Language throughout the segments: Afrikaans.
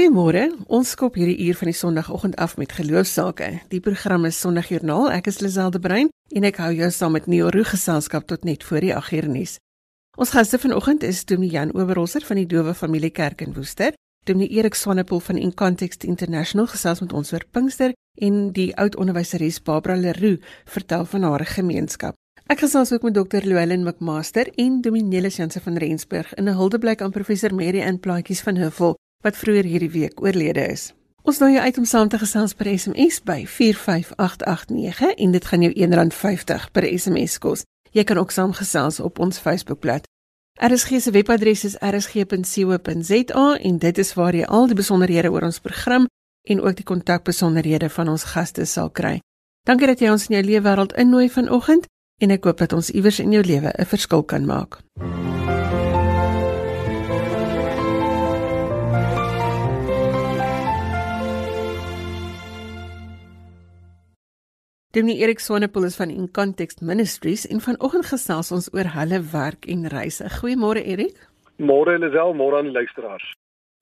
Goeiemôre. Ons skop hierdie uur van die Sondagoggend af met geloofsake. Die program is Sondagjoernaal. Ek is Liselde Brein en ek hou jou saam met Neo Roo geselskap tot net voor die 8uur nuus. Ons gaste vanoggend is Dominee Jan Oberholzer van die Dowe Familie Kerk in Woester, Dominee Erik Swanepoel van In Context International gesels met ons oor Pinkster en die oud onderwyseres Barbara Leroux vertel van haar gemeenskap. Ek gesels ook met Dr. Llewellyn McMaster en Dominee Jansen van Rensburg in 'n huldeblyk aan professor Mary in Plaatjies van Huffel wat vroeër hierdie week oorlede is. Ons nooi jou uit om saam te gesels per SMS by 45889 en dit gaan jou R1.50 per SMS kos. Jy kan ook saamgesels op ons Facebookblad. RSG se webadres is rsg.co.za en dit is waar jy al die besonderhede oor ons program en ook die kontakbesonderhede van ons gaste sal kry. Dankie dat jy ons in jou lewe wêreld innooi vanoggend en ek hoop dat ons iewers in jou lewe 'n verskil kan maak. MUZIEK Dominee Erik Swanepoel is van In Context Ministries en vanoggend gesels ons oor hulle werk en reise. Goeiemôre Erik. Môre Elisel, môre aan die luisteraars.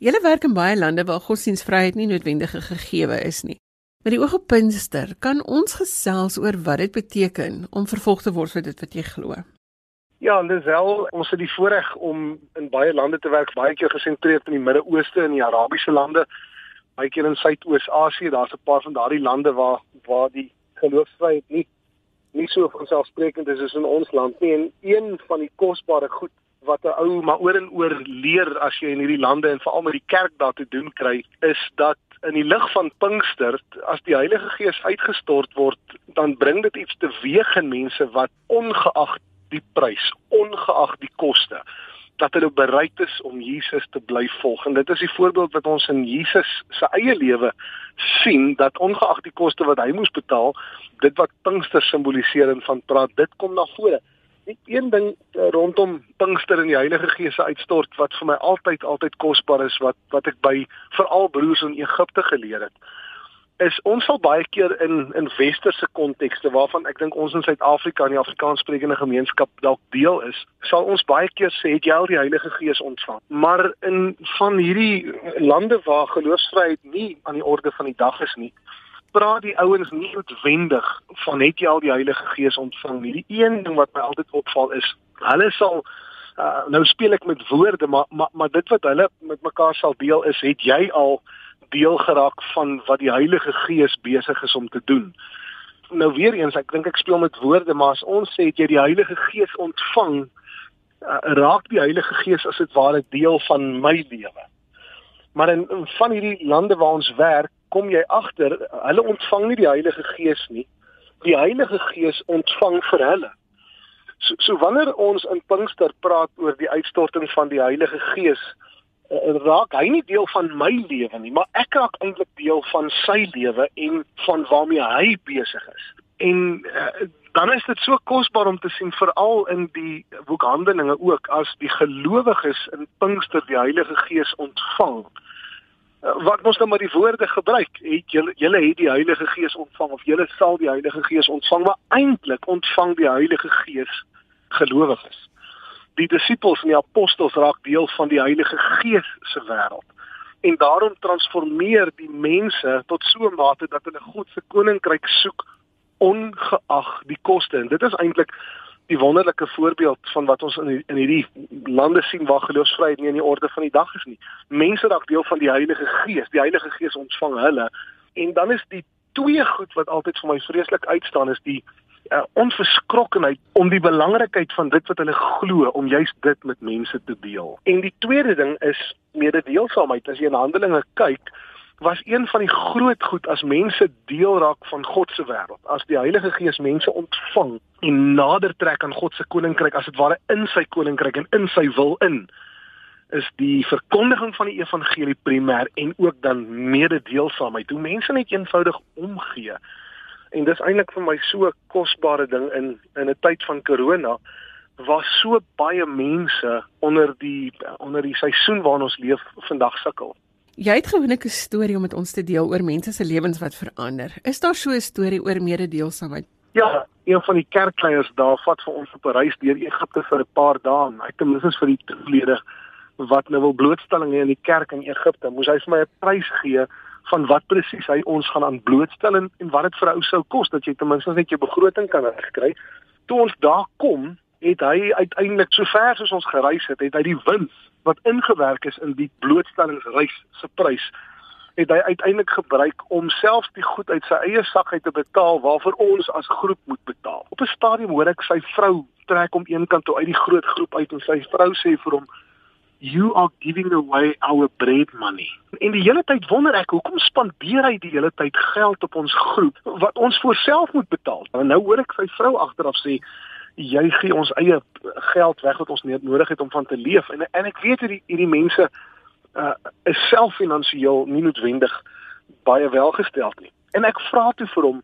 Julle werk in baie lande waar godsdienstvryheid nie noodwendig gegeewe is nie. Met die oog op Pinkster, kan ons gesels oor wat dit beteken om vervolg te word vir dit wat jy glo? Ja, Elisel, ons het die voorreg om in baie lande te werk, baie keer gesentreerd in die Midde-Ooste en die Arabiese lande, baie keer in Suidoos-Asië. Daar's 'n paar van daardie lande waar waar die geloofsvryheid nie nie so vanselfsprekend is as in ons land nie. En een van die kosbare goed wat 'n ou maar oor en oor leer as jy in hierdie lande en veral met die kerk daar te doen kry is dat in die lig van Pinkster as die Heilige Gees uitgestort word dan bring dit iets teweeg in mense wat ongeag die prys ongeag die koste dat hulle bereid is om Jesus te bly volg. En dit is die voorbeeld wat ons in Jesus se eie lewe sien dat ongeag die koste wat hy moes betaal, dit wat Pinkster simboliseer en van praat, dit kom na vore. Net een ding eh, rondom Pinkster en die Heilige Gees se uitstort wat vir my altyd altyd kosbaar is wat wat ek by veral broers in Egipte geleer het is ons sal baie keer in in westerse kontekste waarvan ek dink ons in Suid-Afrika en die Afrikaanssprekende gemeenskap dalk deel is, sal ons baie keer sê het jy al die Heilige Gees ontvang. Maar in van hierdie lande waar geloofsvryheid nie aan die orde van die dag is nie, praat die ouens nie noodwendig van het jy al die Heilige Gees ontvang nie. Die een ding wat my altyd opval is, hulle sal uh, nou speel ek met woorde, maar maar maar dit wat hulle met mekaar sal deel is, het jy al deel geraak van wat die Heilige Gees besig is om te doen. Nou weer eens, ek dink ek speel met woorde, maar as ons sê jy die Heilige Gees ontvang, uh, raak die Heilige Gees as dit ware deel van my lewe. Maar in, in van hierdie lande waar ons werk, kom jy agter, hulle ontvang nie die Heilige Gees nie. Die Heilige Gees ontvang vir hulle. So, so wanneer ons in Pinkster praat oor die uitstorting van die Heilige Gees, uh, raak hy nie deel van my lewe nie, maar ek raak eintlik deel van sy lewe en van waarmee hy besig is. En uh, dan is dit so kosbaar om te sien veral in die boek Handelinge ook as die gelowiges in Pinkster die Heilige Gees ontvang. Uh, wat ons nou maar die woorde gebruik, het julle julle het die Heilige Gees ontvang of julle sal die Heilige Gees ontvang, maar eintlik ontvang die Heilige Gees gelowiges die disippels en die apostels raak deel van die Heilige Gees se wêreld. En daarom transformeer die mense tot so 'n mate dat hulle God se koninkryk soek ongeag die koste. En dit is eintlik die wonderlike voorbeeld van wat ons in die, in hierdie lande sien waar geloofsvryheid nie in die orde van die dag is nie. Mense raak deel van die Heilige Gees. Die Heilige Gees ontvang hulle. En dan is die twee goed wat altyd vir my vreeslik uitstaan is die uh, onverskrokkenheid om die belangrikheid van dit wat hulle glo om juist dit met mense te deel. En die tweede ding is mededeelsaamheid. As jy in Handelinge kyk, was een van die groot goed as mense deel raak van God se wêreld. As die Heilige Gees mense ontvang en nader trek aan God se koninkryk as dit ware in sy koninkryk en in sy wil in is die verkondiging van die evangelie primêr en ook dan mededeelsaamheid. Hoe mense net eenvoudig omgee En dis eintlik vir my so 'n kosbare ding in in 'n tyd van corona waar so baie mense onder die onder die seisoen waarin ons leef vandag sukkel. Jy het gewoonlik 'n storie om met ons te deel oor mense se lewens wat verander. Is daar so 'n storie oor mededeelsaamheid? Ja, een van die kerkleiers daar vat vir ons op 'n reis deur Egipte vir 'n paar dae. Hy ten minste vir die toelede wat nou wil blootstelling hê in die kerk in Egipte, moes hy vir my 'n prys gee van wat presies hy ons gaan aan blootstel en, en wat dit vir 'n ou sou kos dat jy ten minste net jou begroting kan regkry. Toe ons daar kom, het hy uiteindelik so ver soos ons gereis het, het hy die wins wat ingewerk is in die blootstellingsreis se prys het hy uiteindelik gebruik om selfs die goed uit sy eie sak uit te betaal waarvoor ons as groep moet betaal. Op 'n stadium hoor ek sy vrou trek om een kant toe uit die groot groep uit en sy vrou sê vir hom you are giving away our bread money. En die hele tyd wonder ek hoekom spandeer hy die hele tyd geld op ons groep wat ons voorself moet betaal. Nou hoor ek sy vrou agteraf sê jy gee ons eie geld weg wat ons nodig het om van te leef en en ek weet hierdie hierdie mense uh, is self finansiëel nie noodwendig baie welgesteld nie. En ek vra toe vir hom,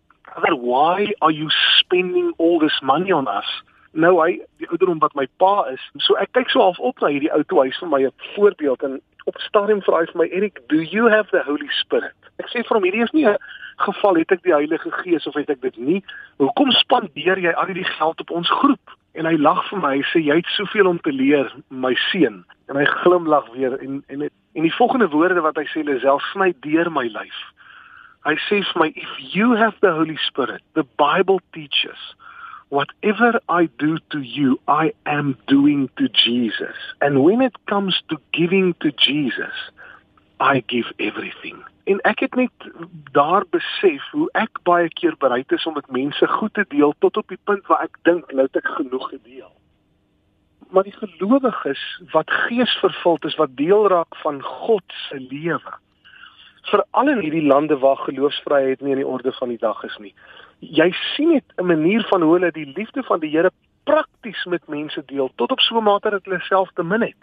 "Why are you spending all this money on us?" Nou hy, die ouderdom wat my pa is, so ek kyk so half op na hierdie ou toe hy vir my 'n voorbeeld en op stadium vra hy vir my, "Erik, do you have the Holy Spirit?" Ek sê vir hom, "Hierdie is nie 'n geval het ek die Heilige Gees of het ek dit nie. Hoekom spandeer jy al hierdie geld op ons groep?" En hy lag vir my, hy sê, "Jy het soveel om te leer, my seun." En hy glimlag weer en en En die volgende woorde wat hy sê is self sny deur my lyf. Hy sê vir my if you have the Holy Spirit, the Bible teaches whatever I do to you, I am doing to Jesus. And when it comes to giving to Jesus, I give everything. En ek het net daar besef hoe ek baie keer bereid is om met mense goed te deel tot op die punt waar ek dink nou het ek genoeg gedeel maar die gelowiges wat geesvervuld is wat deel raak van God se lewe. Veral in hierdie lande waar geloofsvryheid nie in die orde van die dag is nie. Jy sien net 'n manier van hoe hulle die liefde van die Here prakties met mense deel tot op so 'n mate dat hulle self te min het.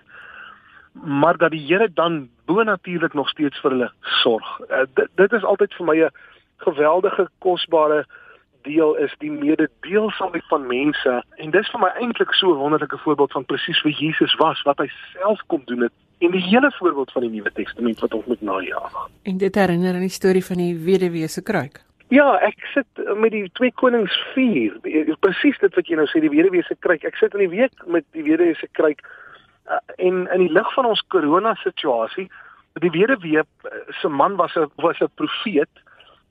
Maar dat die Here dan bonatuurlik nog steeds vir hulle sorg. Uh, dit, dit is altyd vir my 'n geweldige kosbare deel is die mededeelsamheid van mense en dis vir my eintlik so 'n wonderlike voorbeeld van presies wie Jesus was wat hy self kom doen het en die hele voorbeeld van die Nuwe Testament wat ons moet najaag. En dit herinner aan die storie van die weduwee se kruik. Ja, ek sit met die twee konings 4. Presies dit wat jy nou sê die weduwee se kruik. Ek sit in die week met die weduwee se kruik uh, en in die lig van ons korona situasie, die weduwee uh, se man was 'n was 'n profeet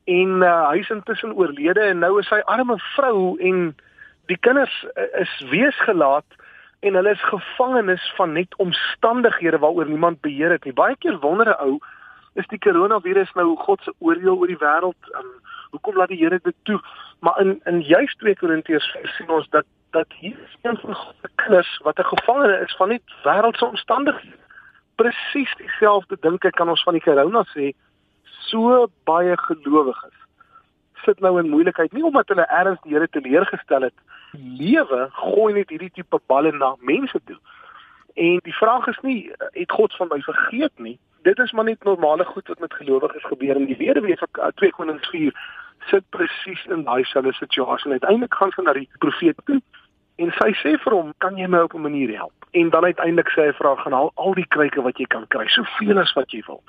en uh, hy is intussen oorlede en nou is sy arme vrou en die kinders is weesgelaat en hulle is gevangenes van net omstandighede waaroor niemand beheer het nie. Baie keer wonder 'n ou, is die koronavirus nou God se oordeel oor die wêreld? Um, hoekom laat die Here dit toe? Maar in in juis 2 Korintiërs sien ons dat dat hier een van God se kinders wat 'n gevangene is van net wêreldse omstandighede. Presies dieselfde dink ek kan ons van die korona sê so baie gelowiges sit nou in moeilikheid nie omdat hulle erns die Here teleurgestel het lewe gooi net hierdie tipe balle na mense toe en die vraag is nie het God van my vergeet nie dit is maar net normale goed wat met gelowiges gebeur en die weduwee van 2 Konings 4 sit presies in daai selfde situasie. Uiteindelik gaan sy na die profeet toe en sy sê vir hom kan jy my op 'n manier help? En dan uiteindelik sê hy vir haar gaan haal al die kruike wat jy kan kry soveel as wat jy wil.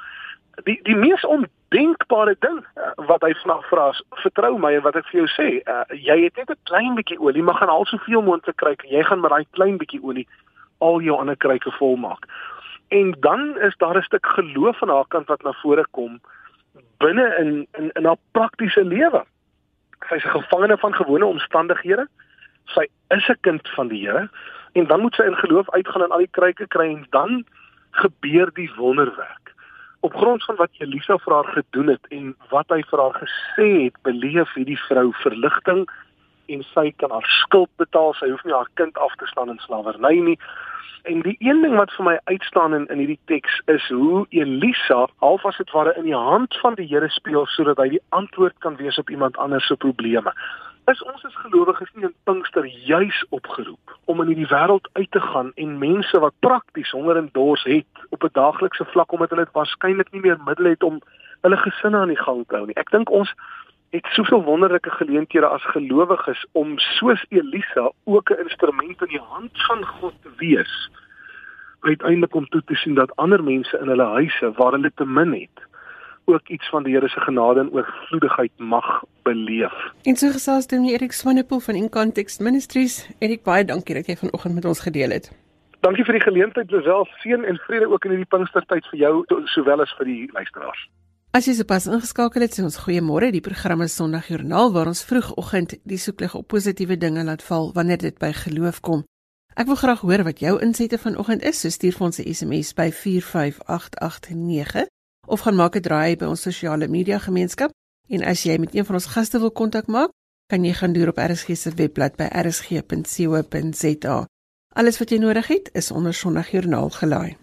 Die die mees ondenkbare ding uh, wat hy vanaand vra is vertrou my en wat ek vir jou sê uh, jy het net 'n klein bietjie olie maar gaan al soveel moontlik kry jy gaan met daai klein bietjie olie al jou ander kruike vol maak en dan is daar 'n stuk geloof aan haar kant wat na vore kom binne in in in haar praktiese lewe. Sy is 'n gevangene van gewone omstandighede. Sy is 'n kind van die Here. En dan moet sy in geloof uitgaan en al die kruike kry en dan gebeur die wonderwerk. Op grond van wat Elisa vir haar gedoen het en wat hy vir haar gesê het, beleef hierdie vrou verligting en sy kan haar skuld betaal. Sy hoef nie haar kind af te staan in slawerny nie. En die een ding wat vir my uitstaan in in hierdie teks is hoe Elisa half as dit ware in die hand van die Here speel sodat hy die antwoord kan wees op iemand anders se probleme is ons as gelowiges nie in Pinkster juis opgeroep om in hierdie wêreld uit te gaan en mense wat prakties honger en dors het op 'n daaglikse vlak omdat hulle waarskynlik nie meer middele het om hulle gesinne aan die gang te hou nie. Ek dink ons het soveel wonderlike geleenthede as gelowiges om soos Elisa ook 'n instrument in die hand van God te wees uiteindelik om toe te sien dat ander mense in hulle huise waar hulle te min het ook iets van die Here se genade en oorvloedigheid mag beleef. En so gesels met Erik Swanepoel van In Context Ministries. Erik, baie dankie dat jy vanoggend met ons gedeel het. Dankie vir die geleentheid Lisel. Seën en vrede ook in hierdie Pinkstertyd vir jou sowel as vir die luisteraars. As jy sopas ingeskakel het, sê ons goeiemôre. Die program is Sondagjoernaal waar ons vroegoggend die soeklig op positiewe dinge laat val wanneer dit by geloof kom. Ek wil graag hoor wat jou insette vanoggend is. So stuur vir ons 'n SMS by 45889 of gaan maak 'n draai by ons sosiale media gemeenskap. En as jy met een van ons gaste wil kontak maak, kan jy gaan deur op RSG se webblad by rsg.co.za. Alles wat jy nodig het, is onder Sondagjoernaal gelaai.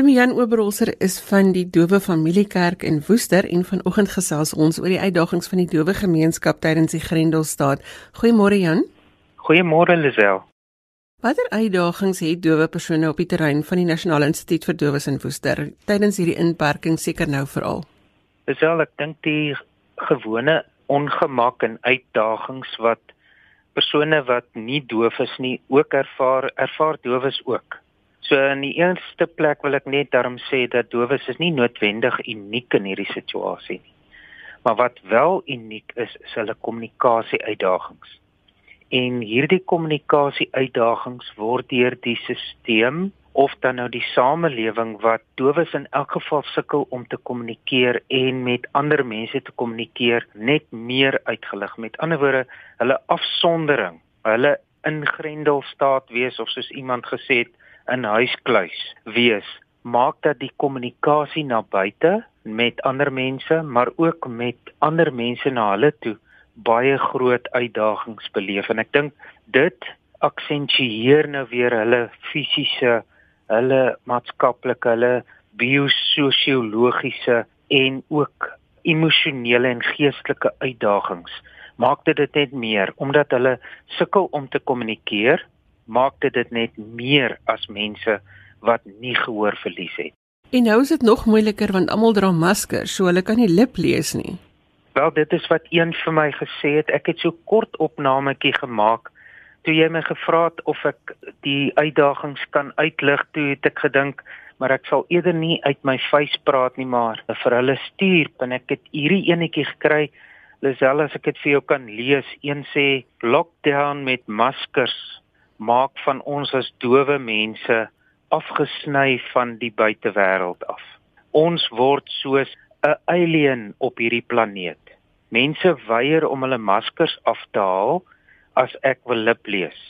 Demian Oberholzer is van die Dowe Familiekerk in Woester en vanoggend gesels ons oor die uitdagings van die Dowe gemeenskap tydens die Grendelstaat. Goeiemôre Jan. Goeiemôre Lisel. Watter uitdagings het dowe persone op die terrein van die Nasionale Instituut vir Dowes in Woester tydens hierdie inperking seker nou veral? Lisel, ek dink die gewone ongemak en uitdagings wat persone wat nie doof is nie ook ervaar, ervaar dowes ook. So in die eerste plek wil ek net daarom sê dat dowes is nie noodwendig uniek in hierdie situasie nie. Maar wat wel uniek is, is hulle kommunikasie uitdagings. En hierdie kommunikasie uitdagings word deur die stelsel of dan nou die samelewing wat dowes in elk geval sukkel om te kommunikeer en met ander mense te kommunikeer net meer uitgelig. Met ander woorde, hulle afsondering, hulle ingrendelstaat wees of soos iemand gesê het, in huiskluis wees maak dat die kommunikasie na buite met ander mense maar ook met ander mense na hulle toe baie groot uitdagings beleef. En ek dink dit aksentueer nou weer hulle fisiese hulle maatskaplike hulle biososiologiese en ook emosionele en geestelike uitdagings. Maak dit dit net meer omdat hulle sukkel om te kommunikeer maak dit dit net meer as mense wat nie gehoor verlies het. En nou is dit nog moeiliker want almal dra maskers, so hulle kan nie lip lees nie. Wel, dit is wat een vir my gesê het. Ek het so kort opnametjie gemaak toe jy my gevra het of ek die uitdagings kan uitlig, toe het ek gedink maar ek sal eerder nie uit my vuis praat nie maar vir hulle stuur en ek het hierdie enetjie gekry Lisel as ek dit vir jou kan lees een sê lockdown met maskers maak van ons as dowe mense afgesny van die buitewêreld af. Ons word soos 'n alien op hierdie planeet. Mense weier om hulle maskers af te haal as ek wil lip lees.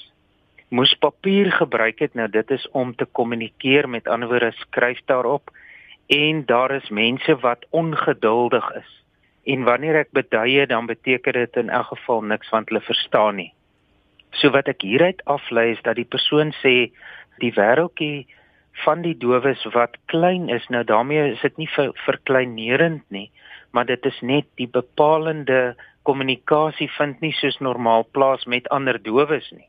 Moes papier gebruik het nou dit is om te kommunikeer met ander woorde skryf daarop en daar is mense wat ongeduldig is. En wanneer ek beduie dan beteken dit in elk geval niks want hulle verstaan nie. So wat ek hieruit aflei is dat die persoon sê die wêreldjie van die dowes wat klein is, nou daarmee is dit nie ver, verkleinerend nie, maar dit is net die bepalende kommunikasie vind nie soos normaal plaas met ander dowes nie.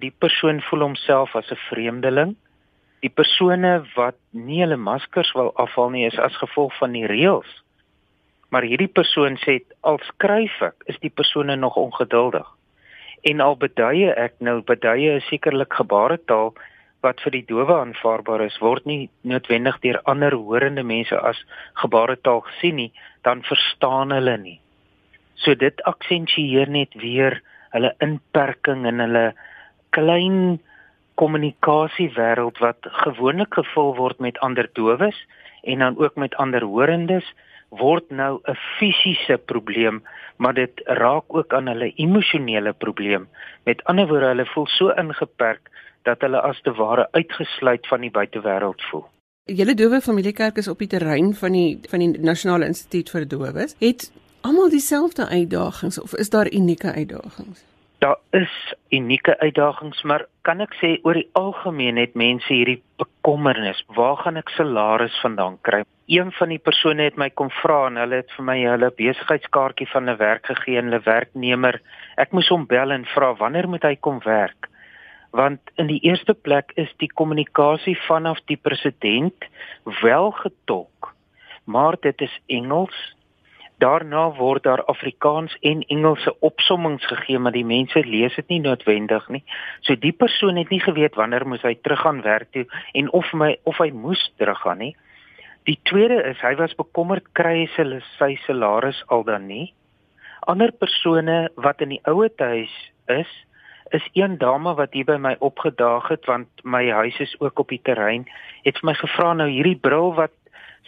Die persoon voel homself as 'n vreemdeling. Die persone wat nie hulle maskers wil afhaal nie is as gevolg van die reëls. Maar hierdie persoon sê al skryf ek, is die persone nog ongeduldig. En al beduie ek nou beduie is sekerlik gebaretaal wat vir die dowe aanvaarbaar is, word nie noodwendig deur ander horende mense as gebaretaal gesien nie, dan verstaan hulle nie. So dit aksentueer net weer hulle inperking en hulle klein kommunikasiewêreld wat gewoonlik gevul word met ander dowes en dan ook met ander horendes word nou 'n fisiese probleem, maar dit raak ook aan hulle emosionele probleem. Met ander woorde, hulle voel so ingeperk dat hulle as te ware uitgesluit van die buitewêreld voel. Julle dowe familiekerk is op die terrein van die van die Nasionale Instituut vir Dowes. Het almal dieselfde uitdagings of is daar unieke uitdagings? Daar is unieke uitdagings, maar kan ek sê oor die algemeen het mense hierdie bekommernis, waar gaan ek salaris vandaan kry? Een van die persone het my kom vra en hulle het vir my hulle besigheidskaartjie van 'n werk gegee en hulle werknemer. Ek moes hom bel en vra wanneer moet hy kom werk? Want in die eerste plek is die kommunikasie vanaf die president wel getolk, maar dit is Engels Daarna word daar Afrikaans en Engelse opsommings gegee, maar die mense lees dit nie noodwendig nie. So die persoon het nie geweet wanneer moet hy teruggaan werk toe en of my of hy moes teruggaan nie. Die tweede is hy was bekommerd kry hy sy salaris al dan nie. Ander persone wat in die ouer huis is, is een dame wat hier by my opgedaag het want my huis is ook op die terrein, het vir my gevra nou hierdie bril wat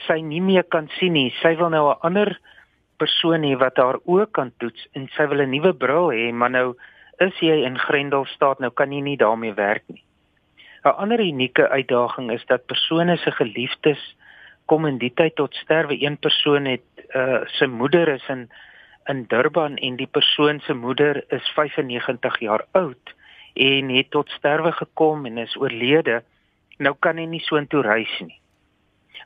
sy nie meer kan sien nie. Sy wil nou 'n ander persoon hê wat haar oë kan toets en sy wil 'n nuwe bril hê, maar nou is jy in Grendelstaat, nou kan jy nie daarmee werk nie. 'n Ander unieke uitdaging is dat persone se geliefdes kom in die tyd tot sterwe. Een persoon het uh sy moeder is in in Durban en die persoon se moeder is 95 jaar oud en het tot sterwe gekom en is oorlede. Nou kan hy nie so intoe reis nie.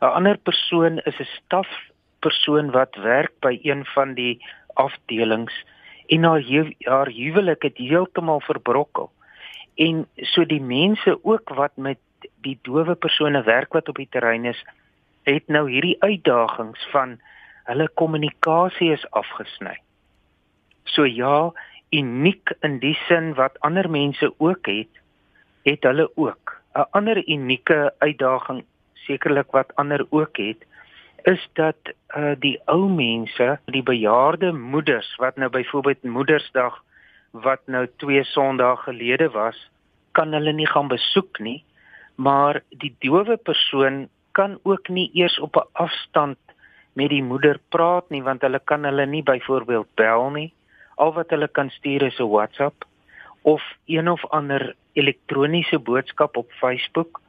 'n Ander persoon is 'n stafpersoon wat werk by een van die afdelings en haar haar huwelik het heeltemal verbrokkel. En so die mense ook wat met die dowe persone werk wat op die terrein is, het nou hierdie uitdagings van hulle kommunikasie is afgesny. So ja, uniek in die sin wat ander mense ook het, het hulle ook. 'n Ander unieke uitdaging sekerlik wat ander ook het, is dat uh die ou mense, die bejaarde moeders wat nou byvoorbeeld Moedersdag wat nou 2 Sondae gelede was, kan hulle nie gaan besoek nie, maar die dowe persoon kan ook nie eers op 'n afstand met die moeder praat nie want hulle kan hulle nie byvoorbeeld bel nie. Al wat hulle kan stuur is 'n WhatsApp of een of ander elektroniese boodskap op Facebook.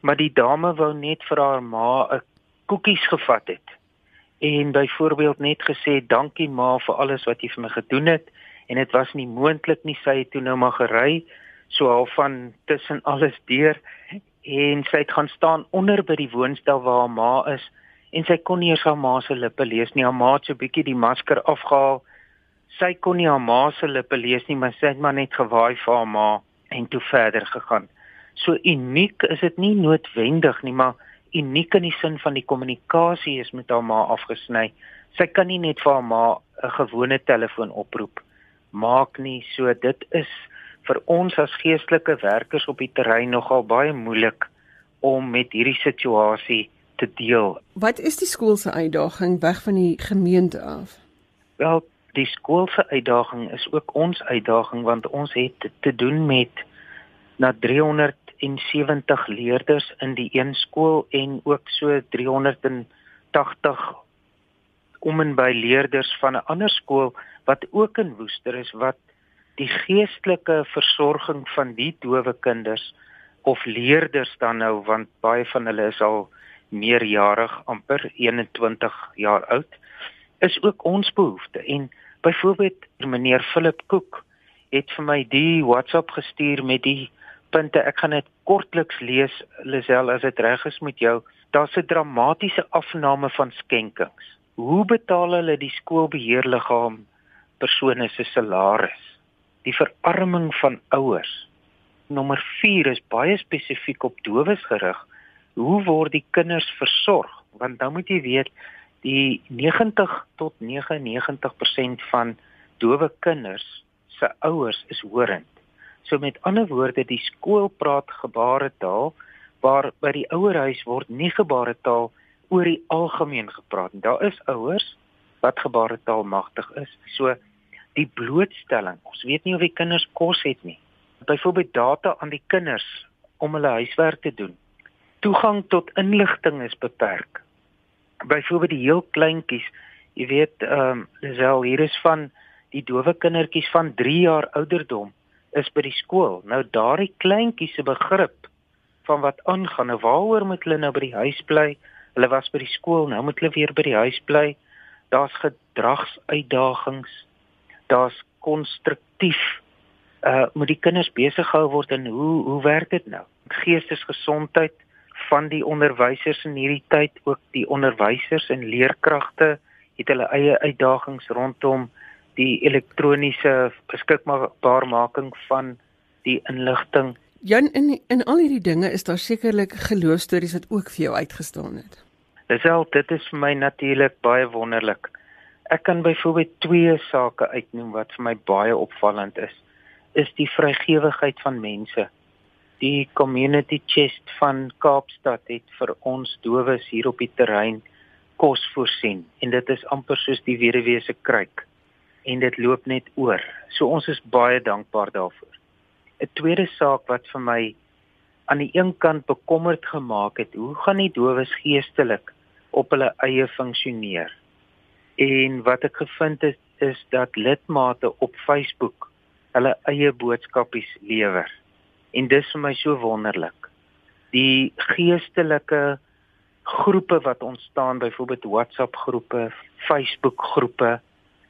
Maar die dame wou net vir haar ma 'n koekies gevat het en byvoorbeeld net gesê dankie ma vir alles wat jy vir my gedoen het en dit was nie moontlik nie sy het toe nou maar gery so half van tussen alles deur en sy het gaan staan onder by die woonstel waar haar ma is en sy kon nie eens haar ma se lippe lees nie. Haar ma het so bietjie die masker afgehaal. Sy kon nie haar ma se lippe lees nie, maar sy het maar net gewaai vir haar ma en toe verder gegaan. So uniek is dit nie noodwendig nie, maar uniek in die sin van die kommunikasie is met haar ma afgesny. Sy kan nie net vir haar ma 'n gewone telefoonoproep maak nie. So dit is vir ons as geestelike werkers op die terrein nogal baie moeilik om met hierdie situasie te deel. Wat is die skool se uitdaging weg van die gemeente af? Wel, die skool se uitdaging is ook ons uitdaging want ons het te doen met na 370 leerders in die een skool en ook so 380 om en by leerders van 'n ander skool wat ook in Woester is wat die geestelike versorging van die dowe kinders of leerders dan nou want baie van hulle is al meerjarig amper 21 jaar oud is ook ons behoefte. En byvoorbeeld meneer Philip Cook het vir my die WhatsApp gestuur met die punte ek gaan dit kortliks lees Lisel as dit reg is met jou. Daar's 'n dramatiese afname van skenkings. Hoe betaal hulle die skoolbeheerliggaam persone se salaris die verarming van ouers. Nommer 4 is baie spesifiek op dowes gerig. Hoe word die kinders versorg? Want dan moet jy weet die 90 tot 99% van dowe kinders se ouers is horend. So met ander woorde, die skool praat gebaretaal, waar by die ouerhuis word nie gebaretaal oor die algemeen gepraat nie. Daar is ouers wat gebaretaal magtig is. So die blootstelling. Ons weet nie of die kinders kos het nie. Byvoorbeeld data aan die kinders om hulle huiswerk te doen. Toegang tot inligting is beperk. Byvoorbeeld die heel kleintjies, jy weet, ehm um, Lisel, hier is van die dowe kindertjies van 3 jaar ouderdom is by die skool. Nou daardie kleintjies se begrip van wat aangaan, nou waaroor moet hulle nou by die huis bly? Hulle was by die skool, nou moet hulle weer by die huis bly. Daar's gedragsuitdagings daar's konstruktief uh moet die kinders besig gehou word en hoe hoe werk dit nou? Geestesgesondheid van die onderwysers in hierdie tyd, ook die onderwysers en leerkragte het hulle eie uitdagings rondom die elektroniese beskikbaarmaking van die inligting. Jan in in al hierdie dinge is daar sekerlik geloofstories wat ook vir jou uitgestaan het. Dis al dit is vir my natuurlik baie wonderlik. Ek kan byvoorbeeld twee sake uitnoem wat vir my baie opvallend is. Is die vrygewigheid van mense. Die community chest van Kaapstad het vir ons dowes hier op die terrein kos voorsien en dit is amper soos die weduwee se kruik en dit loop net oor. So ons is baie dankbaar daarvoor. 'n Tweede saak wat vir my aan die een kant bekommerd gemaak het, hoe gaan die dowes geestelik op hulle eie funksioneer? En wat ek gevind het is dat lidmate op Facebook hulle eie boodskapies lewer. En dis vir my so wonderlik. Die geestelike groepe wat ontstaan, byvoorbeeld WhatsApp groepe, Facebook groepe,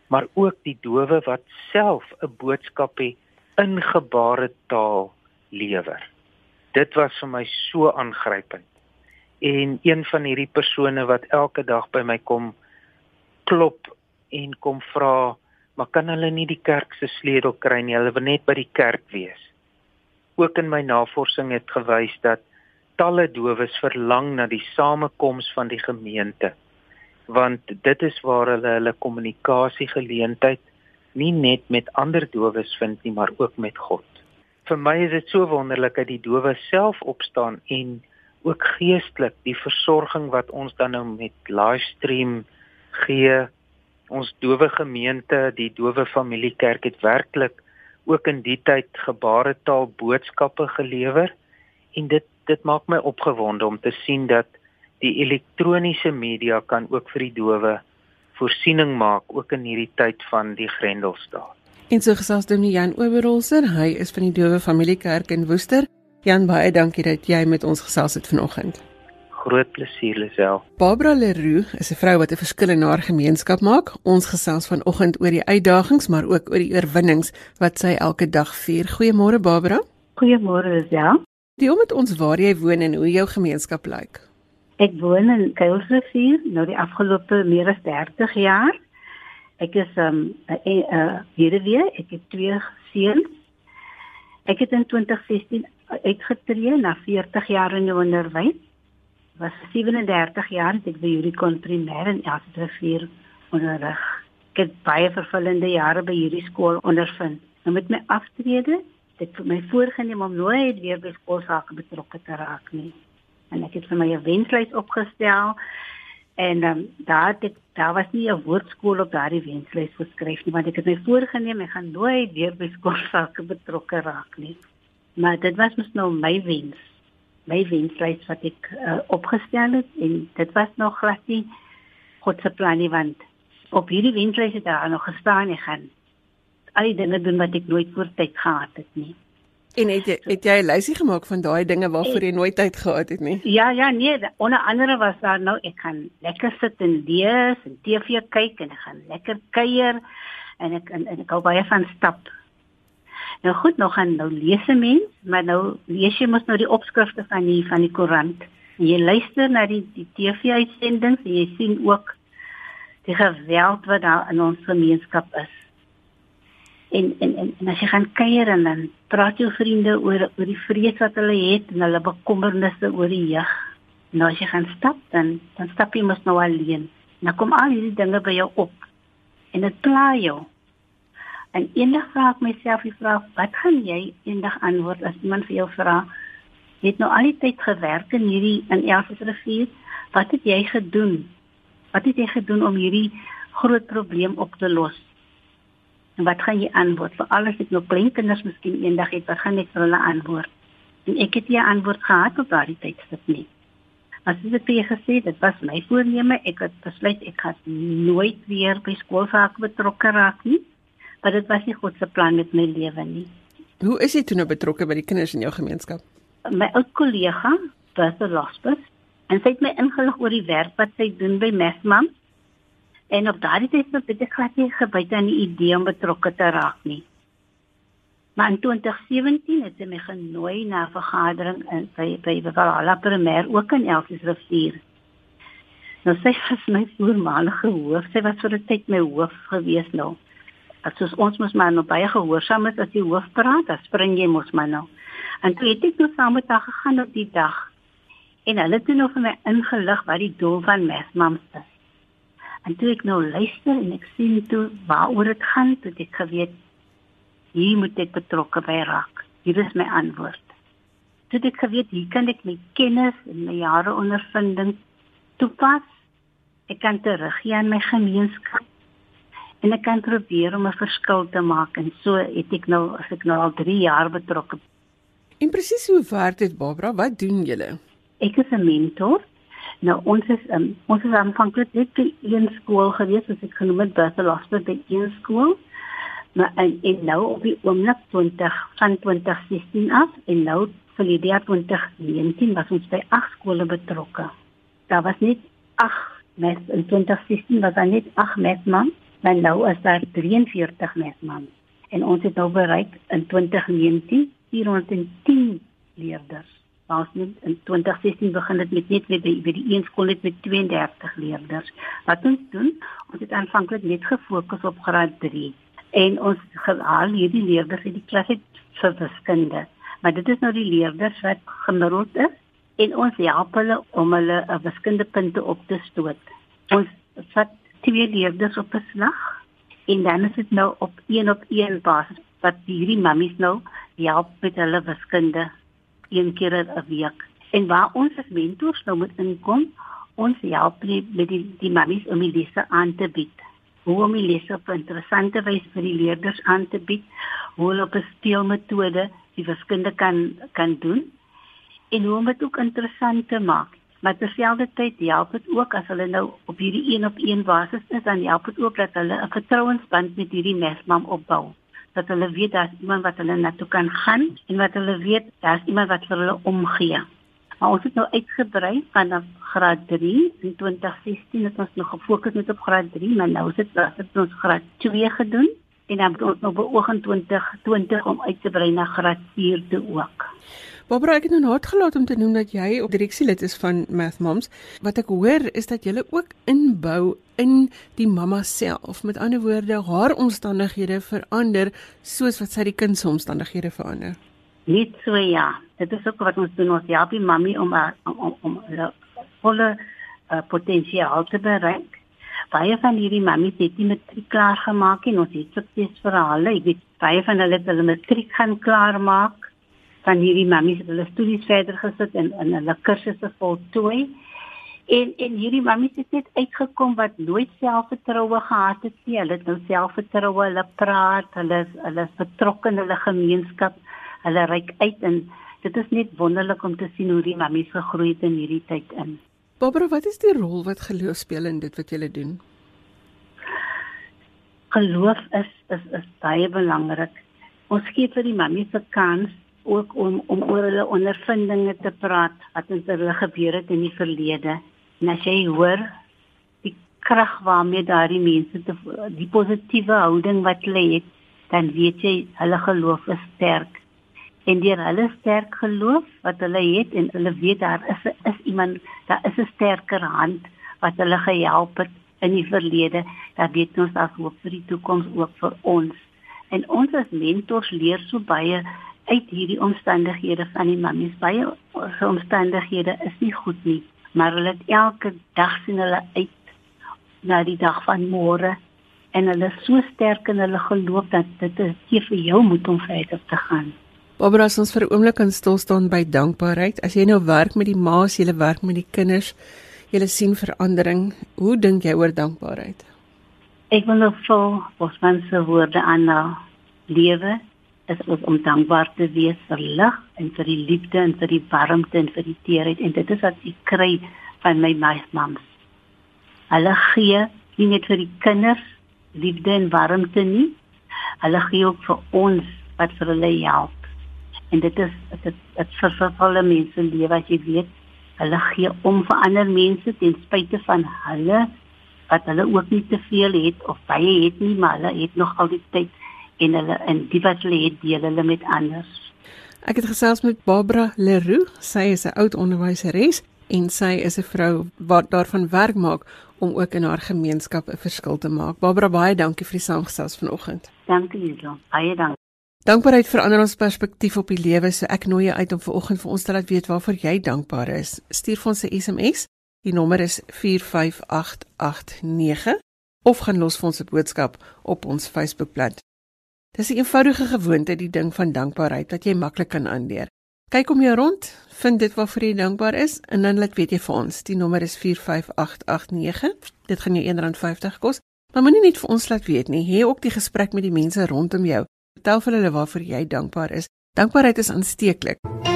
maar ook die dowe wat self 'n boodskap in gebare taal lewer. Dit was vir my so aangrypend. En een van hierdie persone wat elke dag by my kom klop en kom vra, maar kan hulle nie die kerk se sleutel kry nie? Hulle wil net by die kerk wees. Ook in my navorsing het gewys dat talle dowes verlang na die samekoms van die gemeente want dit is waar hulle hulle kommunikasie geleentheid nie net met ander dowes vind nie maar ook met God. Vir my is dit so wonderlik dat die dowe self opstaan en ook geestelik die versorging wat ons dan nou met livestream gee ons dowe gemeente die dowe familiekerk het werklik ook in die tyd gebaretaal boodskappe gelewer en dit dit maak my opgewonde om te sien dat die elektroniese media kan ook vir die dowe voorsiening maak ook in hierdie tyd van die Grendelstaat. En so gesels Dominee Jan Oberholzer, hy is van die Dowe Familiekerk in Woester. Jan, baie dankie dat jy met ons gesels het vanoggend. Groot plesier, Lisel. Barbara Leroux is 'n vrou wat 'n verskil in haar gemeenskap maak. Ons gesels vanoggend oor die uitdagings, maar ook oor die oorwinnings wat sy elke dag vier. Goeiemôre Barbara. Goeiemôre, Lisel. Deel met ons waar jy woon en hoe jou gemeenskap lyk. Ek woon in Kuilsrivier nou die afgelope meer as 30 jaar. Ek is um uh hierde weer, ek het twee seuns. Ek het in 2016 uitgetree na 40 jaar in die onderwys. Was 37 jaar het ek by hierdie primêr en Elsrivier onderrig. Ek het baie vervullende jare by hierdie skool ondervind. Nou met my aftrede, het ek my voorgenem om nooit weer by skoolsake betrokke te raak nie en ek het vir my 'n wenslys opgestel en um, daar het ek, daar was nie 'n woordskool op daardie wenslys geskryf nie want ek het my voorgenem ek gaan nooit weer by skoolsake betrokke raak nie maar dit was mos nou my wens my wenslys wat ek uh, opgestel het en dit was nog glad nie God se plan nie want op hierdie wenslys het daar nog gestaan ek gaan al die dinge doen wat ek nooit voor tyd gehad het nie En het jy het jy 'n lysie gemaak van daai dinge waarvoor jy nooit tyd gehad het nie? Ja, ja, nee, onder andere was daar nou ek gaan lekker sit en lees en TV kyk en ek gaan lekker kuier en ek en, en ek hou baie van stap. Nou goed, nog gaan nou lees 'n mens, maar nou lees jy mos nou die opskrifte van die van die koerant. Jy luister na die die TV-uitsendings en jy sien ook die geweld wat daar in ons gemeenskap is en en en, en as jy gaan kuier en dan praat jou vriende oor oor die vrees wat hulle het en hulle bekommernisse oor die jeug. Nou as jy gaan stap dan dan stap jy mos nou alleen. Dan kom al hierdie dinge by jou op. En dit pla jou. En eendag vra ek myself die vraag, wat gaan jy eendag antwoord as iemand vir jou vra? Jy het nou al die tyd gewerk in hierdie in Elsies rivier. Wat het jy gedoen? Wat het jy gedoen om hierdie groot probleem op te los? En wat gaan jy antwoord? Vir alles ek nog klein kinders miskien eendag het, wat gaan ek vir hulle antwoord? En ek het nie 'n antwoord gehad op daardie tydstip nie. As ek vir gesê dit was my voorneme, ek het besluit ek gaan nooit weer by skoolsaak betrokke raak nie. Maar dit was nie God se plan met my lewe nie. Hoe is jy toe nou betrokke by die kinders in jou gemeenskap? My ou kollega, Bertha Lospus, en sy het my ingelig oor die werk wat sy doen by Mesmam En op daardie tyd het ek glad nie gebyt aan die idee om betrokke te raak nie. Maar in 2017 het sy my genooi na 'n vergadering in by by Valhalla Primêr ook in Elsies Rivier. Nou sy was my voormalige hoof, sy was vir 'n tyd my hoof gewees nou. As ons mos maar nou baie gehoorsaam is as die hoof praat, dan spring jy mos maar nou. En toe het ek nou saam met haar gegaan op die dag. En hulle het nou vir my ingelig wat die doel van Mesmam is. En toe ek nou luister en ek sien toe waaroor dit gaan, toe ek geweet hier moet ek betrokke by raak. Hier is my antwoord. toe ek geweet hier kan ek my kennis en my jare ondervinding toepas. Ek kan teruggee aan my gemeenskap en ek kan probeer om 'n verskil te maak en so het ek nou as ek nou al 3 jaar betrokke. En presies hoe werk dit Barbara? Wat doen julle? Ek is 'n mentor. Nou ons is um, ons is aanvanklik net by een skool gewees, as ek genoem het Bethel Hospital by een skool. Maar en, en nou op die oomblik 20 van 2016 af en nou vir die jaar 2019 was ons by ag skole betrokke. Daar was net ag mes in 2016 was daar net ag mesman, maar nou is daar 43 mesman. En ons het nou bereik in 2019 410 leerders. Ons het in 2016 begin het met net weer by, by die een skool net met 32 leerders. Wat ons doen, ons het aanvanklik net gefokus op graad 3 en ons gehaal hierdie leerders uit die klas uit vir wiskunde maar dit is nou die leerders wat gemiddeld is en ons help hulle om hulle uh, wiskundepunte op te stoot. Ons vat twee leerders op 'n slag en dan is dit nou op een op een basis wat hierdie mammies nou help met hulle wiskunde een keer 'n week. En waar ons as mentors nou moet inkom, ons help die, met die die mammies om die lesse aan te bied. Hoe om die lesse op 'n interessante wyse vir die leerders aan te bied, hoe hulle op 'n speelmetode die wiskunde kan kan doen en hoe om dit ook interessant te maak. Maar terselfdertyd help dit ook as hulle nou op hierdie een op een basis is, dan help dit ook dat hulle 'n vertrouensband met hierdie mesmam opbou. Dat hulle weet daar's iemand wat hulle na toe kan gaan en wat hulle weet daar's iemand wat vir hulle omgee. Maar ons het nou uitgebrei vanaf graad 3 in 2016 het ons nog gefokus net op graad 3, maar nou sit ons graad 2 gedoen en dan nou beoog in 2020 om uit te brei na graad 4 toe ook. Barbara, ek het nou net gelaat om te noem dat jy op direksielid is van Math Moms. Wat ek hoor is dat jy ook inbou in die mamma self. Met ander woorde, haar omstandighede verander soos wat sy die kind se omstandighede verander. Net so ja. Dit is ook wat ons doen ons help die mammy om om om, om hulle volle uh, potensiaal te bereik baie van hierdie mammies het nie matriek klaar gemaak en ons het suksesverhale. Ek weet baie van hulle het hulle matriek gaan klaar maak. Van hierdie mammies het hulle studies verder gesit en in hulle kursusse voltooi. En en hierdie mammies het net uitgekom wat nooit selfvertroue gehad het nie. Hulle het nou selfvertroue, hulle praat, hulle is hulle is betrokke in hulle gemeenskap. Hulle reik uit en dit is net wonderlik om te sien hoe die mammies gegroei het in hierdie tyd in. Barbara, wat is die rol wat geloof speel in dit wat jy doen? Geloof is is is baie belangrik. Ons gee vir die mammies 'n kans ook om om oor hulle ondervindinge te praat wat met hulle gebeur het in die verlede. En as jy hoor die krag waarmee daardie mense te die positiewe houding wat hulle het, dan weet jy hulle geloof is sterk en deur hulle sterk geloof wat hulle het en hulle weet daar is is iemand daar is 'n sterker hand wat hulle gehelp het in die verlede dat weet ons as hoop vir die toekoms ook vir ons en ons as mentors leer so baie uit hierdie omstandighede van die mammies baie omstandighede is nie goed nie maar hulle het elke dag sien hulle uit na die dag van môre en hulle is so sterk in hulle geloof dat dit is vir jou moet om verder te gaan Barbara, ons vir 'n oomblik kan stil staan by dankbaarheid. As jy nou werk met die ma's, jy werk met die kinders, jy sien verandering. Hoe dink jy oor dankbaarheid? Ek wil nog vol Bosman se woorde aan nou lewe is om dankbaar te wees vir lig en vir die liefde en vir die warmte en vir die teerheid en dit is wat ek kry van my mams. Hulle gee nie net vir die kinders liefde en warmte nie. Hulle gee ook vir ons wat vir hulle help en dit is dit dit vervul mense lewe as jy weet hulle gee om vir ander mense ten spyte van hulle wat hulle ook nie te veel het of baie het nie maar hulle het nog al die tyd en hulle in die wat hulle het deel hulle met anders Ek het gesels met Barbara Leroux sy is 'n oud onderwyseres en sy is 'n vrou wat daarvan werk maak om ook in haar gemeenskap 'n verskil te maak. Barbara baie dankie vir die saamgesels vanoggend. Dankie Liesel. Baie dankie. Dankbaarheid verander ons perspektief op die lewe, so ek nooi jou uit om vanoggend vir ons te laat weet waarvoor jy dankbaar is. Stuur vir ons 'n SMS. Die nommer is 45889 of gaan los vir ons 'n boodskap op ons Facebookblad. Dis 'n eenvoudige gewoonte, die ding van dankbaarheid wat jy maklik kan aanleer. Kyk om jou rond, vind dit waarvoor jy dankbaar is en dan laat weet jy vir ons. Die nommer is 45889. Dit gaan jou R1.50 kos. Maar moenie net vir ons laat weet nie, hê ook die gesprek met die mense rondom jou. Vertel vir hulle waarvoor jy dankbaar is. Dankbaarheid is aansteeklik.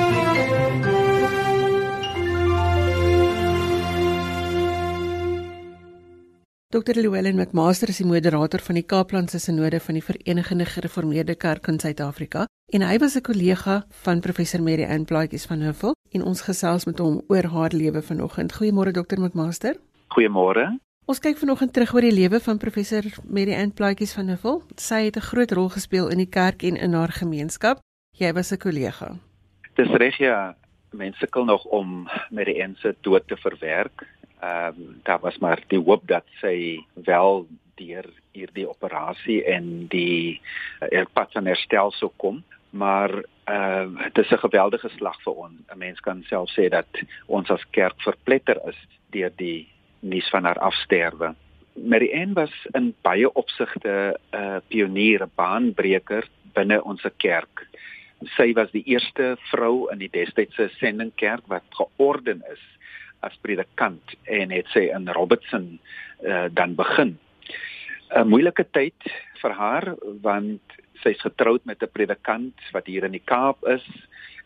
Dr. Llewellyn McMaster is die moderator van die Kaaplandse Sinode van die Verenigde Gereformeerde Kerk in Suid-Afrika en hy was 'n kollega van professor Mary Ann Plaatjes van Huffel en ons gesels met hom oor haar lewe vanoggend. Goeiemôre Dr. McMaster. Goeiemôre. Ons kyk vanoggend terug oor die lewe van professor Mary Ann Plaatjes van Huffel. Sy het 'n groot rol gespeel in die kerk en in haar gemeenskap. Jy was 'n kollega. Dis reg ja. Mense sukkel nog om Mary Ann se dood te verwerk ehm um, daar was maar die hoop dat sy wel deur hierdie operasie en die uh, pad van herstel sou kom maar ehm uh, dit is 'n geweldige slag vir ons. 'n mens kan self sê dat ons as kerk verpletter is deur die nuus van haar afsterwe. Mary Ann was in baie opsigte 'n uh, pionier 'n baanbreker binne ons kerk. Sy was die eerste vrou in die destydse sendingkerk wat georden is as predikant en het sy in Robertson uh, dan begin. 'n Moeilike tyd vir haar want sy's getroud met 'n predikant wat hier in die Kaap is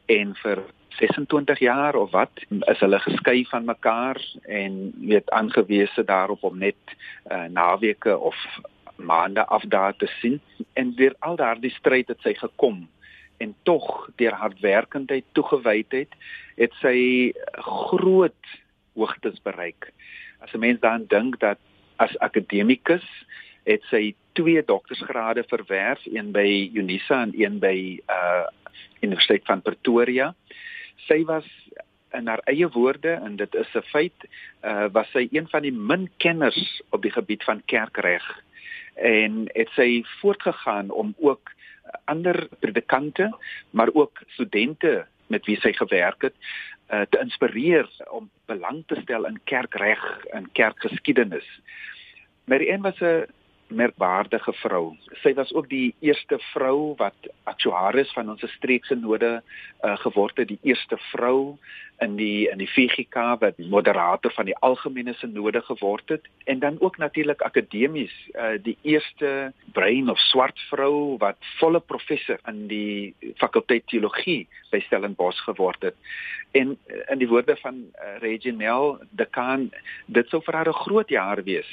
en vir 26 jaar of wat is hulle geskei van mekaar en weet aangewese daarop om net uh, naweke of maande af daar te sien en deur al daardie stryd het sy gekom en tog deur hardwerkendheid toegewydheid het sy groot hoogtes bereik. As 'n mens dan dink dat as akademikus het sy twee doktorsgrade verwerf, een by Unisa en een by uh Universiteit van Pretoria. Sy was in haar eie woorde en dit is 'n feit, uh was sy een van die min kenners op die gebied van kerkreg en het sy voortgegaan om ook ander predikante maar ook studente met wie sy gewerk het uh, te inspireer om belang te stel in kerkreg en kerkgeskiedenis. Marianne was 'n merkwaardige vrou. Sy was ook die eerste vrou wat aktuaris van ons streekse node uh, geword het, die eerste vrou in die in die VGK wat moderator van die algemene sinode geword het. En dan ook natuurlik akademies uh, die eerste bruin of swart vrou wat volle professor in die fakulteit teologie by Stellenbosch geword het. En uh, in die woorde van uh, Reginel dekaan dit sou vir haar 'n groot jaar wees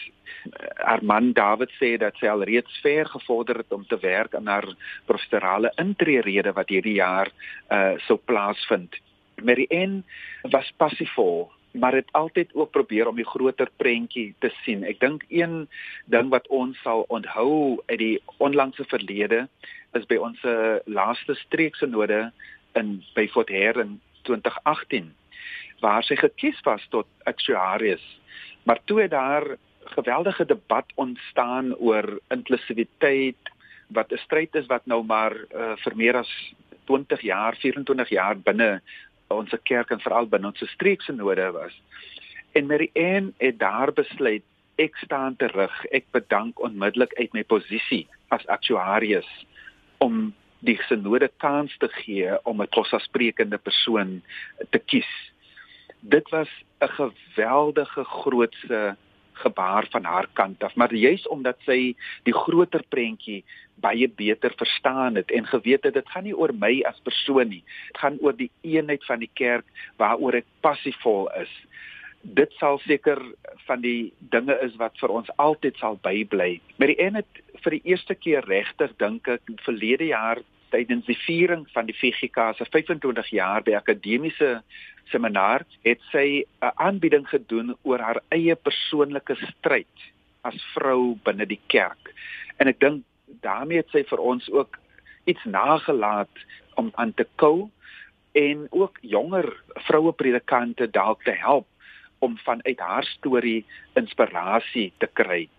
haar man David sê dat sy al reeds ver gevorder het om te werk aan haar professorale intreerede wat hierdie jaar uh sou plaasvind Mary Ann was passievol maar het altyd ook probeer om die groter prentjie te sien. Ek dink een ding wat ons sal onthou uit die onlangse verlede is by ons laaste streekse node in by Fort Hare in 2018 waar sy gekies was tot actuarius. Maar toe het daar geweldige debat ontstaan oor inklusiwiteit wat 'n stryd is wat nou maar uh, vir meer as 20 jaar, 24 jaar binne ons kerk en veral binne ons streekse node was. En Mary Ann het daar besluit ek staan terug. Ek bedank onmiddellik uit my posisie as aktuarius om die synode kans te gee om 'n tossaspreekende persoon te kies. Dit was 'n geweldige grootse gebaar van haar kant af, maar juis omdat sy die groter prentjie baie beter verstaan het en geweet het dit gaan nie oor my as persoon nie. Dit gaan oor die eenheid van die kerk waaroor ek passievol is. Dit sal seker van die dinge is wat vir ons altyd sal bybly. Met die een het vir die eerste keer regtig dink ek verlede jaar tydens die viering van die VGK se 25 jaar by akademiese seminar het sy 'n aanbieding gedoen oor haar eie persoonlike stryd as vrou binne die kerk. En ek dink daarmee het sy vir ons ook iets nagelaat om aan te kou en ook jonger vroue predikante dalk te help om vanuit haar storie inspirasie te kry.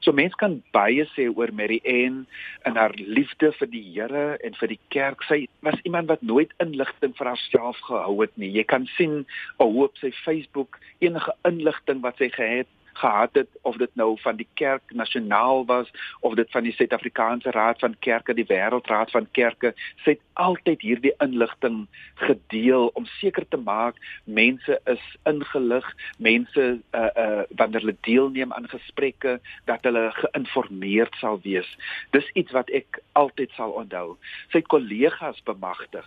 So mense kan baie sê oor Mary Ann en haar liefde vir die Here en vir die kerk. Sy was iemand wat nooit inligting vir haarself gehou het nie. Jy kan sien op sy Facebook enige inligting wat sy gehad gehad het of dit nou van die kerk nasionaal was of dit van die Suid-Afrikaanse Raad van Kerke, die Wêreldraad van Kerke, sy het altyd hierdie inligting gedeel om seker te maak mense is ingelig, mense uh uh wanneer hulle deelneem aan gesprekke dat hulle geïnformeerd sal wees. Dis iets wat ek altyd sal onthou. Sy kollegas bemagtig.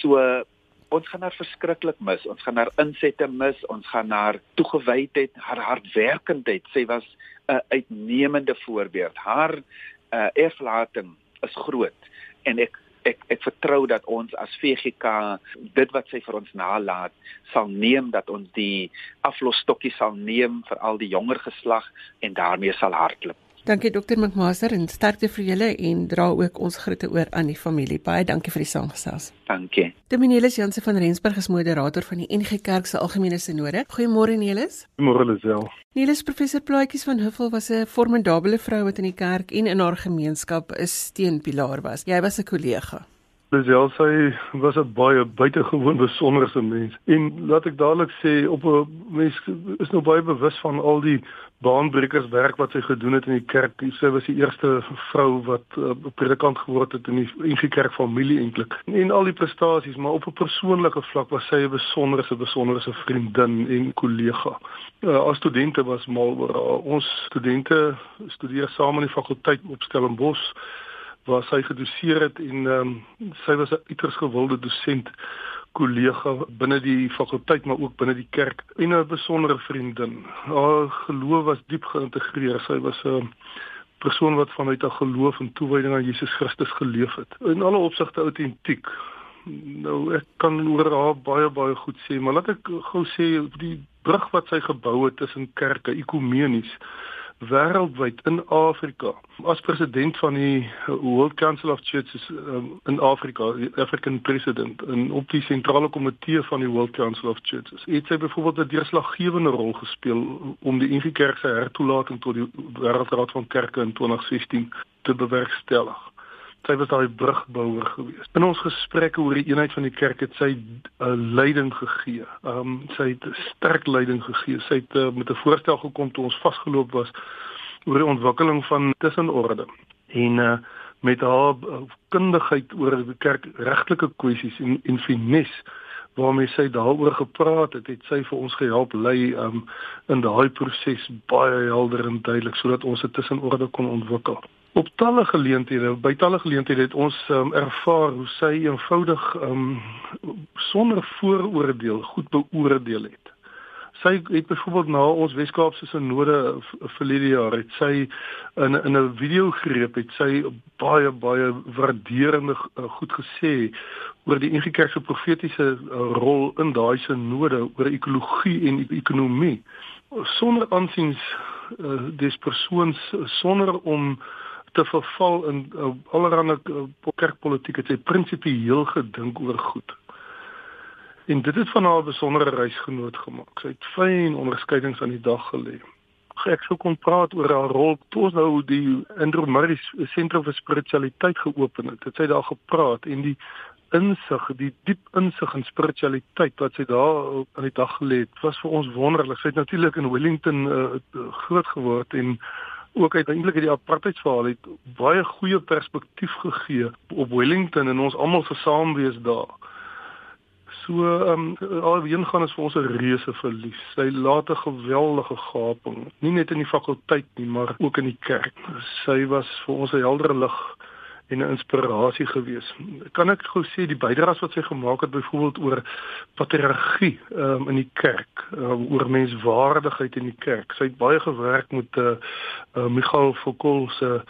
So uh, ons gaan haar verskriklik mis. Ons gaan haar insette mis. Ons gaan haar toegewydheid, haar hardwerkendheid. Sy was 'n uitnemende voorbeeld. Haar uh, erflating is groot en ek ek ek vertrou dat ons as VGK dit wat sy vir ons nalaat sal neem dat ons die aflosstokkie sal neem vir al die jonger geslag en daarmee sal hardloop. Dankie dokter McMaster en sterkte vir julle en dra ook ons groete oor aan die familie. Baie dankie vir die saamgesels. Dankie. Dominielis Janse van Rensburg is moderator van die NG Kerk se algemene sinode. Goeiemôre Nelis. Goeiemôre Lisel. Nelis professor Plaatjies van Huffel was 'n formidable vrou wat in die kerk en in haar gemeenskap 'n steunpilaar was. Jy was 'n kollega. Lisel sy was 'n baie buitengewoon besonderse mens. En laat ek dadelik sê op 'n mens is nou baie bewus van al die baanbrekers werk wat sy gedoen het in die kerk. Sy was die eerste vrou wat 'n uh, predikant geword het in die NG Kerk familie eintlik. En al die prestasies, maar op 'n persoonlike vlak was sy 'n besonderse besonderse vriendin en kollega. Uh, as studente was mal oor ons studente studeer saam in die fakulteit op Stellenbosch waar sy gedoseer het en ehm um, sy was 'n uiters gewilde dosent kollega binne die fakulteit maar ook binne die kerk en 'n besondere vriendin. Haar geloof was diep geïntegreer. Sy was 'n persoon wat vanuit haar geloof en toewyding aan Jesus Christus geleef het. In alle opsigte autentiek. Nou ek kan oor haar baie baie goed sê, maar laat ek gou sê die brug wat sy gebou het tussen kerke, ekumenies wêreldwyd in Afrika as president van die World Council of Churches um, in Afrika, die African President en op die sentrale komitee van die World Council of Churches. Het sy byvoorbeeld 'n deurslaggewende rol gespeel om die NG Kerk se hertoelating tot die Wêreldraad van Kerke in 2016 te bewerkstellig sy was daai brugbouer gewees. In ons gesprekke oor die eenheid van die kerk het sy 'n uh, leiding gegee. Ehm um, sy het sterk leiding gegee. Sy het uh, met 'n voorstel gekom toe ons vasgeloop was oor die ontwikkeling van tussenorde. En uh, met haar uh, kundigheid oor die kerk regtelike kwessies en en finis waarmee sy daaroor gepraat het, het sy vir ons gehelp lei um, in daai proses baie helder en duidelik sodat ons 'n tussenorde kon ontwikkel. Op talle geleenthede, by talle geleenthede het ons um, ervaar hoe sy eenvoudig um sonder vooroordeel goed beoordeel het. Sy het byvoorbeeld na ons Weskaapse sinode verlede jaar het sy in in 'n video greep het sy baie baie waarderende uh, goed gesê oor die NG Kerk se profetiese uh, rol in daai sinode oor ekologie en ekonomie sonder aansiens uh, des persoons sonder om te verval in uh, allerlei uh, kerkpolitiek het sy prinsipieel gedink oor goed. En dit het van haar 'n besondere reisgenoot gemaak. Sy het fyn onderskeidings aan die dag gelê. Ek sou kon praat oor haar rol toe ons nou die Andrew Murray sentrum vir spiritualiteit geopen het. Het sy daar gepraat en die insig, die diep insig in spiritualiteit wat sy daar aan die dag gelê het, was vir ons wonderlik. Sy het natuurlik in Wellington uh, groot geword en ook uiteindelik het die apartheidsverhaal het baie goeie perspektief gegee op Wellington en ons almal se saamwees daar. So ehm um, alheen gaan is vir ons 'n reuse verlies. Sy laat 'n geweldige gaping, nie net in die fakulteit nie, maar ook in die kerk. Sy was vir ons 'n heldere lig en 'n inspirasie gewees. Kan ek gou sê die bydraes wat sy gemaak het byvoorbeeld oor patriargie um, in die kerk, um, oor menswaardigheid in die kerk. Sy het baie gewerk met uh, uh Michael Foucault se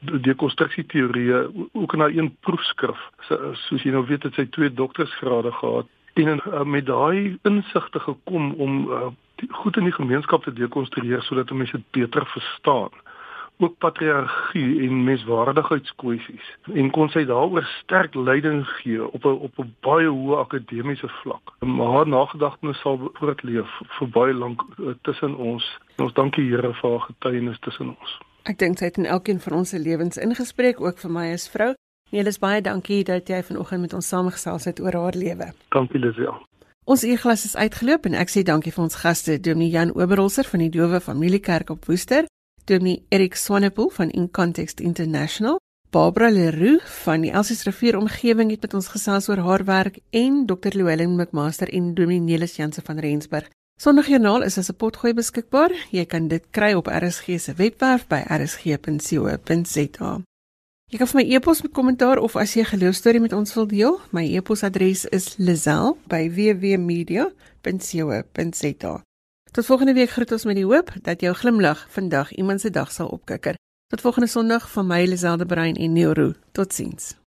dekonstruksie teorieë ook in haar een proefskrif. So, soos jy nou weet het sy twee doktorsgrade gehad en uh, met daai insigte gekom om uh, goed in die gemeenskap te dekonstrueer sodat mense dit beter verstaan ook patriargie en menswaardigheidskwessies en kon sy daaroor sterk leiding gee op 'n op 'n baie hoë akademiese vlak. Haar nagedagtenis sal voortleef vir baie lank uh, tussen ons. En ons dankie Here vir haar getuienis tussen ons. Ek dink sy het in elkeen van ons se lewens ingespreek ook vir my as vrou. Nee, dis baie dankie dat jy vanoggend met ons saamgesels het oor haar lewe. Dankie Lisel. Ons eerglas is uitgeloop en ek sê dankie vir ons gaste, Dominee Jan Oberholzer van die Dowe Familiekerk op Woester, Dominee Erik Swanepoel van In Context International, Barbara Leroux van die Elsies Rivier omgewing het met ons gesels oor haar werk en Dr. Llewellyn McMaster en Dominee Nelis Jansen van Rensburg. Sondagjoernaal is as 'n potgooi beskikbaar. Jy kan dit kry op RSG se webwerf by rsg.co.za. Jy kan vir my e-pos met kommentaar of as jy 'n geloostorie met ons wil deel, my e-posadres is lizel@wwmedia.co.za. Tot volgende week groet ons met die hoop dat jou glimlag vandag iemand se dag sal opkikker. Tot volgende Sondag van my Liselde Brein en Neuro. Totsiens.